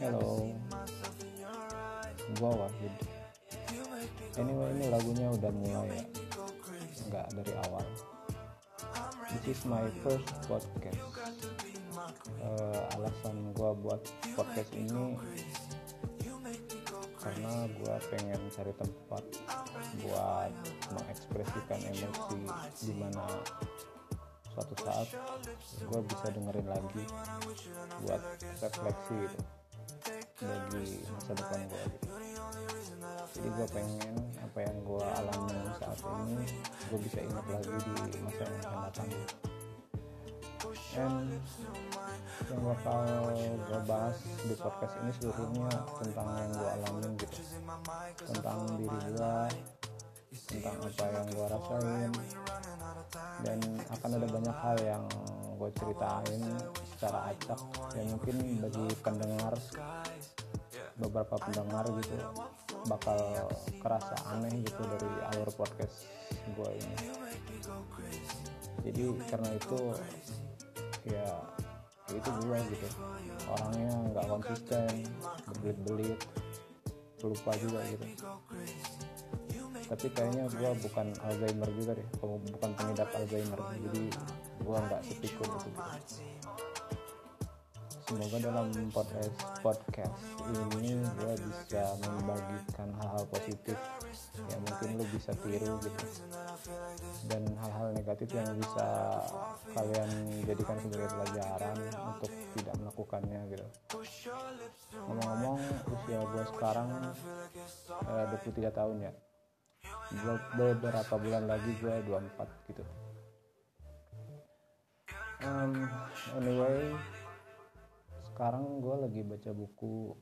Halo, gua Wahid. Anyway ini lagunya udah mulai ya, nggak dari awal. This is my first podcast. Uh, alasan gua buat podcast ini karena gua pengen cari tempat buat mengekspresikan emosi di mana suatu saat gue bisa dengerin lagi buat refleksi gitu bagi masa depan gue jadi gue pengen apa yang gue alami saat ini gue bisa ingat lagi di masa yang akan datang. And yang bakal gue bahas di podcast ini seluruhnya tentang yang gue alamin gitu. Tentang diri gue tentang apa yang gue rasain dan akan ada banyak hal yang gue ceritain secara acak yang mungkin bagi pendengar beberapa pendengar gitu bakal kerasa aneh gitu dari alur podcast gue ini. Jadi karena itu ya itu gue gitu. Orangnya nggak konsisten berbelit-belit lupa juga gitu. Tapi kayaknya gue bukan Alzheimer juga deh bukan pengidap Alzheimer. Jadi gue nggak sepikun itu gitu. Semoga dalam podcast podcast ini gue bisa membagikan hal-hal positif yang mungkin lo bisa tiru gitu. Dan hal-hal negatif yang bisa kalian jadikan sebagai pelajaran untuk tidak melakukannya gitu. Ngomong-ngomong usia gue sekarang eh, 23 tahun ya. Beberapa bulan lagi gue 24 gitu. Um, anyway sekarang gue lagi baca buku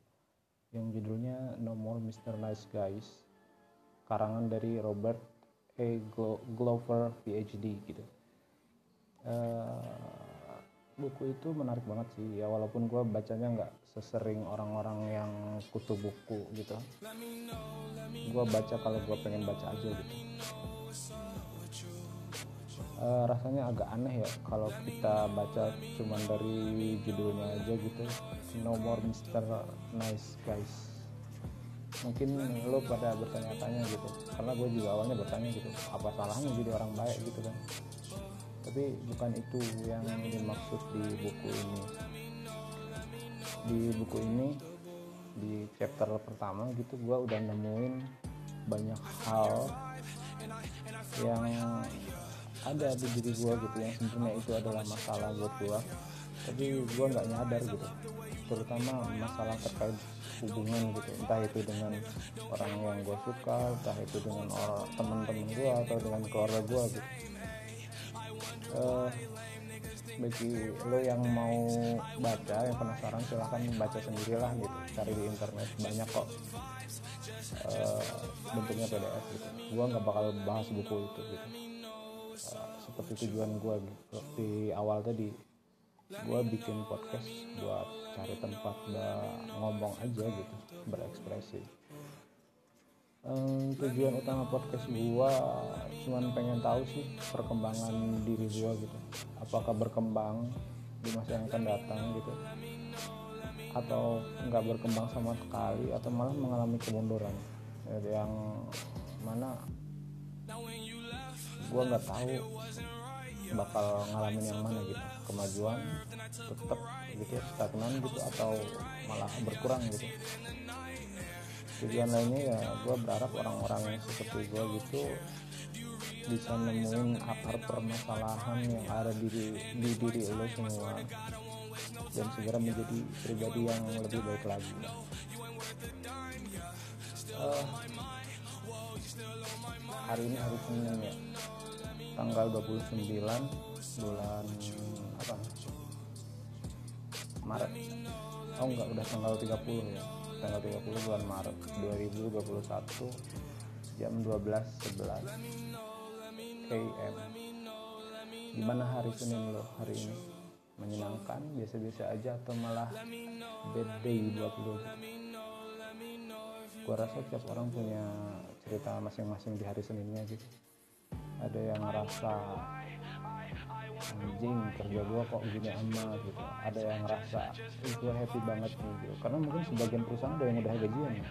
yang judulnya No More Mr. Nice Guys karangan dari Robert A. Glover PhD gitu uh, buku itu menarik banget sih ya walaupun gue bacanya nggak sesering orang-orang yang kutu buku gitu gue baca kalau gue pengen baca aja gitu uh, rasanya agak aneh ya kalau kita baca cuman dari judulnya aja gitu. No more Mr. Nice Guys. Mungkin lo pada bertanya-tanya gitu. Karena gue juga awalnya bertanya gitu apa salahnya jadi orang baik gitu kan? Tapi bukan itu yang dimaksud di buku ini. Di buku ini di chapter pertama gitu gue udah nemuin banyak hal yang ada di diri gue gitu yang sebenarnya itu adalah masalah buat gue tapi gue nggak nyadar gitu. Terutama masalah terkait hubungan gitu. Entah itu dengan orang yang gue suka entah itu dengan orang teman-teman gue atau dengan keluarga gue gitu. Uh, bagi lo yang mau baca yang penasaran silahkan baca sendirilah gitu. Cari di internet banyak kok. Uh, bentuknya PDF gitu. Gue nggak bakal bahas buku itu gitu seperti tujuan gue gitu. di awal tadi gue bikin podcast buat cari tempat ngomong aja gitu berekspresi. Um, tujuan utama podcast gua cuman pengen tahu sih perkembangan diri gua gitu. Apakah berkembang di masa yang akan datang gitu? Atau nggak berkembang sama sekali atau malah mengalami kemunduran? Yang mana gua nggak tahu bakal ngalamin yang mana gitu kemajuan tetap gitu stagnan gitu atau malah berkurang gitu. Tujuan lainnya ya gue berharap orang-orang yang seperti gue gitu bisa nemuin akar permasalahan yang ada di, di diri lo semua dan segera menjadi pribadi yang lebih baik lagi. Uh, hari ini hari Senin ya. Tanggal 29 bulan apa? Maret. Oh enggak udah tanggal 30 ya. Tanggal 30 bulan Maret 2021 jam 12.11 KM gimana hari Senin lo hari ini? Menyenangkan biasa-biasa aja atau malah bad day buat lo? Gua rasa tiap orang punya cerita masing-masing di hari Seninnya gitu. Ada yang ngerasa anjing kerja gue kok gini amat gitu. Ada yang ngerasa gue happy banget gitu. Karena mungkin sebagian perusahaan ada yang udah gajian ya.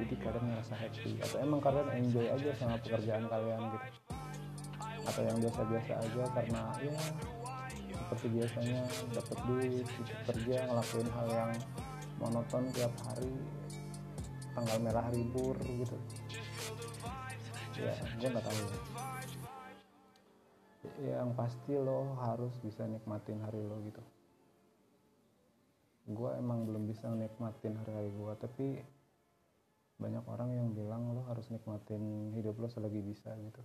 Jadi kalian ngerasa happy. Atau emang kalian enjoy aja sama pekerjaan kalian gitu. Atau yang biasa-biasa aja karena ya seperti biasanya dapat duit gitu, kerja ngelakuin hal yang monoton tiap hari. Tanggal merah libur gitu ya gue nggak tahu. Ya yang pasti lo harus bisa nikmatin hari lo gitu. Gue emang belum bisa nikmatin hari-hari gue tapi banyak orang yang bilang lo harus nikmatin hidup lo selagi bisa gitu.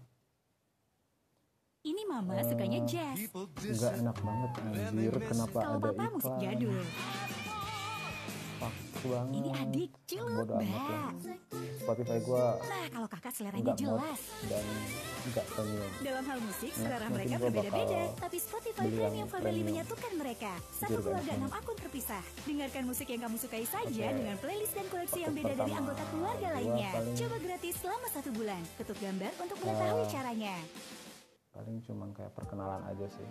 Ini mama sukanya jazz. nggak enak banget anjir. Kenapa Kalau ada papa musik iklan? jadul. Banget Ini adik cilut bodo amat lah banget. Spotify gue Nah, kalau kakak seleranya jelas. dan nggak premium Dalam hal musik, Nah, selera mereka berbeda-beda. Tapi Spotify Premium Family premium. menyatukan mereka. Satu Jujur, keluarga enam akun terpisah. Dengarkan musik yang kamu sukai saja Oke. dengan playlist dan koleksi yang beda dari anggota keluarga lainnya. paling- Coba gratis selama satu bulan. Ketuk gambar untuk mengetahui Eh, caranya. paling cuman kayak perkenalan aja sih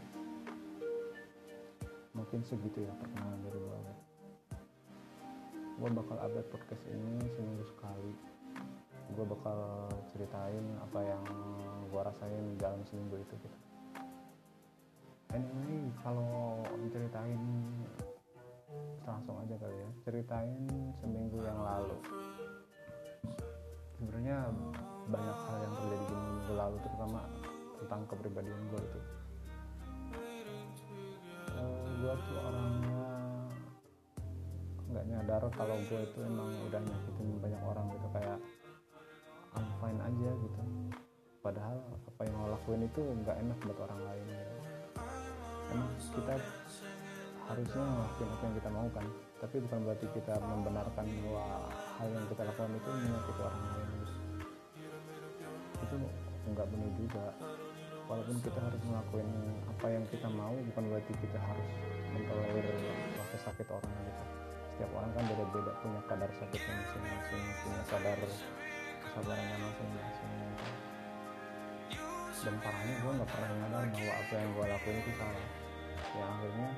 mungkin segitu ya perkenalan dari gue gue bakal update podcast ini seminggu sekali. Gue bakal ceritain apa yang gue rasain dalam seminggu itu gitu. Anyway kalau ceritain langsung aja kali ya. Ceritain seminggu yang lalu. Sebenarnya banyak hal yang terjadi di minggu lalu terutama tentang kepribadian gue itu. Gue tuh orangnya nggak nyadar kalau gue itu emang udah nyakitin banyak orang gitu kayak I'm fine aja gitu padahal apa yang lo lakuin itu nggak enak buat orang lain gitu. emang kita harusnya ngelakuin apa yang kita mau kan tapi bukan berarti kita membenarkan bahwa hal yang kita lakukan itu menyakiti orang lain gitu. itu nggak benar juga walaupun kita harus ngelakuin apa yang kita mau bukan berarti kita harus mentolerir rasa sakit orang gitu setiap orang kan beda-beda punya kadar sakitnya masing-masing punya kadar kesabarannya masing-masing. Dan parahnya gue nggak pernah nyadar bahwa apa yang gue lakuin itu salah. Ya akhirnya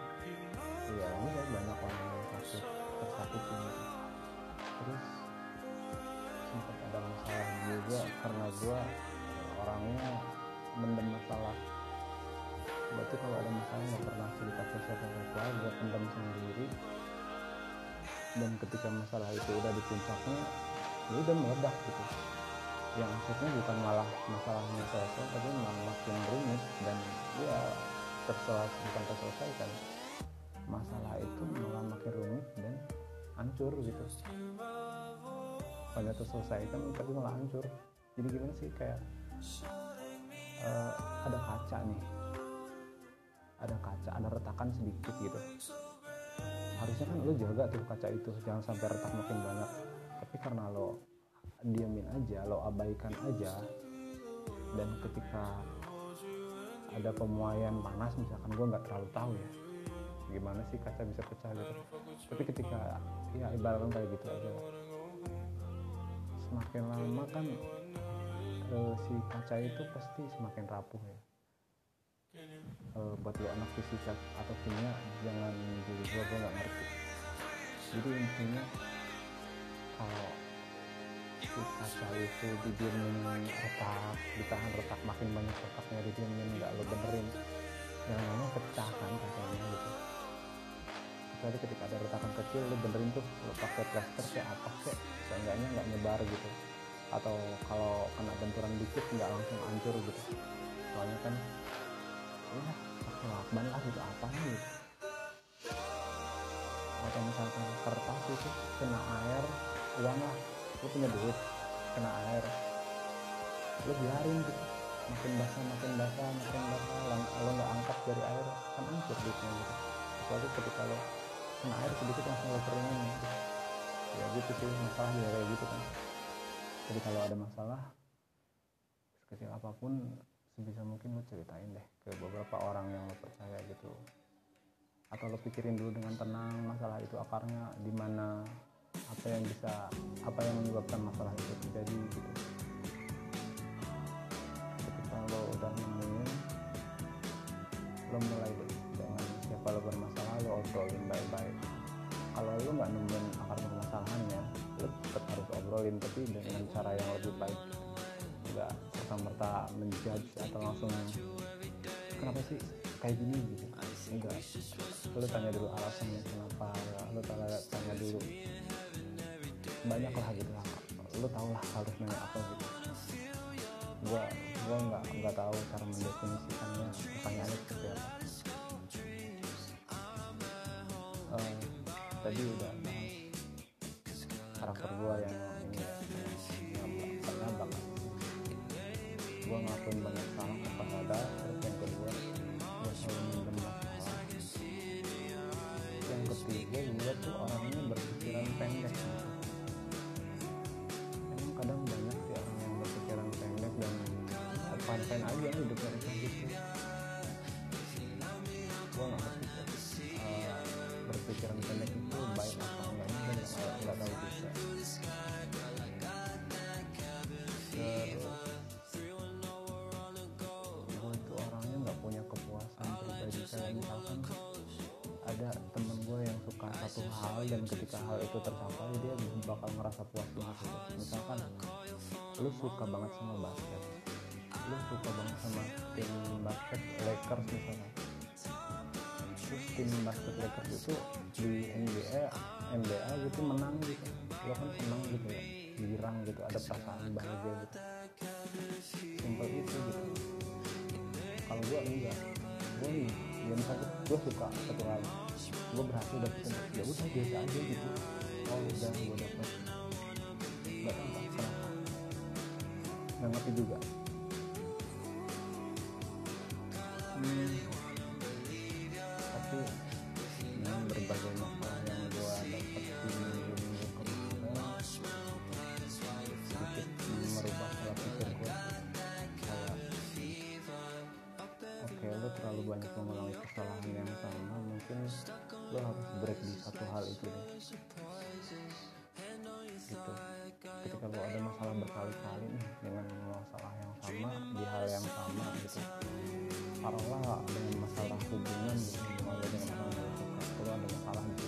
ya ini kan banyak orang yang sakit tersakiti terus sempat ada masalah juga karena gue orangnya mendem masalah. Berarti kalau ada masalah nggak pernah cerita ke siapa-siapa gue pendam sendiri dan ketika masalah itu udah di puncaknya ya udah meledak gitu. Yang akhirnya bukan malah masalahnya selesai tapi malah makin rumit dan ya terselesai bukan terselesaikan masalah itu malah makin rumit dan hancur gitu. Banyak terselesaikan tapi malah hancur. Jadi gimana sih kayak eh, ada kaca nih. Ada kaca ada retakan sedikit gitu harusnya kan lo jaga tuh kaca itu jangan sampai retak makin banyak. Tapi karena lo diamin aja lo abaikan aja dan ketika ada pemuaian panas misalkan gue nggak terlalu tahu ya gimana sih kaca bisa pecah gitu. Tapi ketika ya ibaratkan kayak gitu aja. Semakin lama kan eh, si kaca itu pasti semakin rapuh ya Eh, buat lo anak fisika atau kimia jangan jadi gua gua nggak ngerti. Jadi intinya kalau si kaca itu didiemin retak ditahan retak makin banyak retaknya didiemin nggak lo benerin yang namanya pecah kan kacanya gitu. Kecuali ketika ada retakan kecil lo benerin tuh lo pakai plaster kayak apa kek seenggaknya nggak nyebar gitu. Atau kalau kena benturan dikit nggak langsung hancur gitu. Soalnya kan ya pakai lakban lah gitu. Apa gitu atau misalkan kertas itu kena air uang lah lu punya duit kena air. Lu biarin gitu. Makin basah makin basah makin basah. Lo nggak angkat dari air kan hancur duitnya gitu. Kecuali ketika lo kena air sedikit langsung lo keringin gitu. ya gitu sih masalah ya kayak gitu kan. Jadi kalau ada masalah sekecil apa pun sebisa mungkin lo ceritain deh ke beberapa orang yang lo percaya gitu. Atau lo pikirin dulu dengan tenang masalah itu akarnya di mana apa yang bisa apa yang menyebabkan masalah itu terjadi gitu. Ketika lo udah nemuin obrolin baik-baik. Kalau lu nggak nemuin akar permasalahannya lu tetap harus obrolin tapi dengan cara yang lebih baik nggak serta merta menjudge atau langsung kenapa sih kayak gini? Gitu. Enggak. Lu tanya dulu alasannya kenapa lu tanya, tanya dulu. Banyak lah gitu lah lu tau lah harus nanya apa gitu. Gua gua nggak nggak tahu cara mendefinisikannya. Pertanyaannya seperti apa. Eh, tadi udah fine-fine aja hidupnya kayak gitu gua nggak berpikir eh, berpikiran pendek itu baik apa enggaknya dan nggak nggak tahu juga. Gue itu orangnya nggak punya kepuasan. Pribadi kayak misalkan ada temen gue yang suka satu hal dan ketika hal itu tercapai dia bakal ngerasa puas banget. Gitu. misalkan lu suka banget sama basket Lakers misalnya. Terus tim basket Lakers itu di NBA NBA gitu menang gitu. Lo kan senang gitu ya girang gitu ada perasaan bahagia gitu. Simpel itu gitu. Kalau gue enggak gue nih ya misalnya gue suka satu hal. Gue berhasil dapetin ya udah biasa aja gitu. Oh udah gue dapet nggak apa kenapa nggak ngerti juga hmm, tapi dengan berbagai masalah yang gue dapetin minggu kemarin sedikit merubah pola pikir gue oke lo terlalu banyak mengulangi kesalahan yang sama mungkin lo harus break di satu hal itu deh. Gitu. Ketika lo ada masalah berkali-kali nih dengan masalah yang sama di hal yang sama taruhlah dengan masalah hubungan gitu hubungan dengan suka. Lo ada masalah situ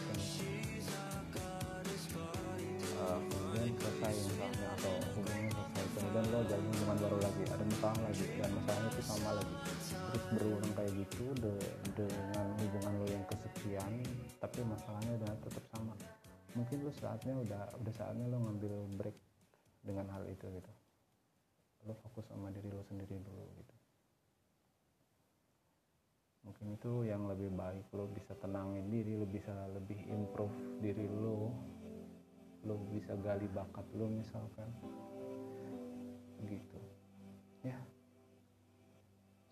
Eh, kemudian selesai misalnya atau hubungannya selesai. Kemudian lo jalin hubungan baru lagi ada masalah lagi dan masalahnya itu sama lagi. Terus berulang kayak gitu de- dengan hubungan lo yang kesekian tapi masalahnya udah tetap sama. Mungkin lo saatnya udah udah saatnya lo ngambil break dengan hal itu gitu. Lo fokus sama diri lo sendiri dulu gitu mungkin itu yang lebih baik lo bisa tenangin diri lo bisa lebih improve diri lo. Lo bisa gali bakat lo misalkan. Gitu. Ya.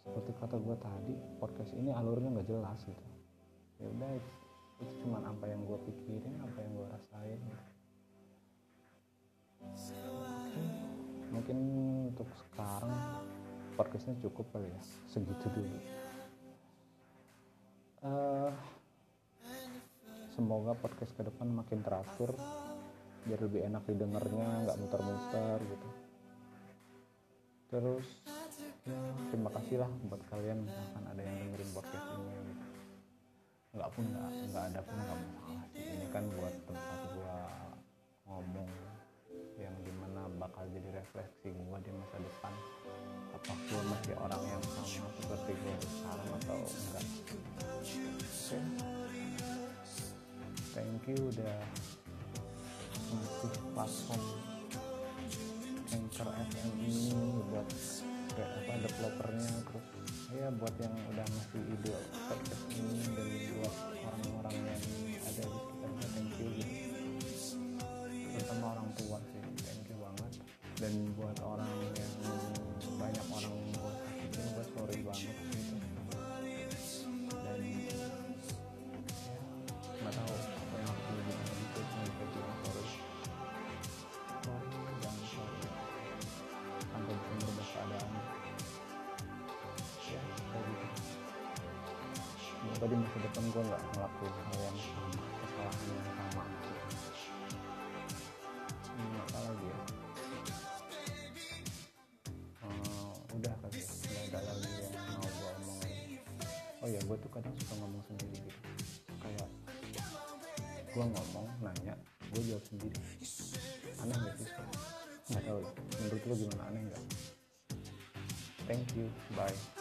Seperti kata gue tadi podcast ini alurnya nggak jelas gitu. Ya udah itu, cuman apa yang gue pikirin apa yang gue rasain. Oke, mungkin untuk sekarang podcastnya cukup kali ya. Segitu dulu semoga podcast ke depan makin teratur biar lebih enak didengarnya nggak muter-muter gitu. Terus ya terima kasih lah buat kalian misalkan ada yang dengerin podcast ini gitu. nggak pun nggak nggak ada pun nggak masalah ini kan buat tempat gua ngomong yang di mana bakal jadi refleksi gua di masa depan. Apa masih orang yang sama seperti gua sekarang atau enggak. Oke thank you udah ngasih platform Anchor FM ini buat kayak apa developernya terus ya buat yang udah ngasih ide podcast ini dan buat orang-orang yang ada di sekitarnya thank you gitu. terutama orang tua sih thank you banget dan buat semoga di masa depan gue nggak ngelakuin hal yang sama kesalahan yang sama. Hmm, apa lagi ya? Eh, udah kali ya nggak lagi yang mau gue omongin. Oh ya gue tuh kadang suka ngomong sendiri gitu. Kayak gue ngomong nanya gue jawab sendiri. Aneh gak sih? Nggak tahu menurut lo gimana? Aneh nggak? Thank you bye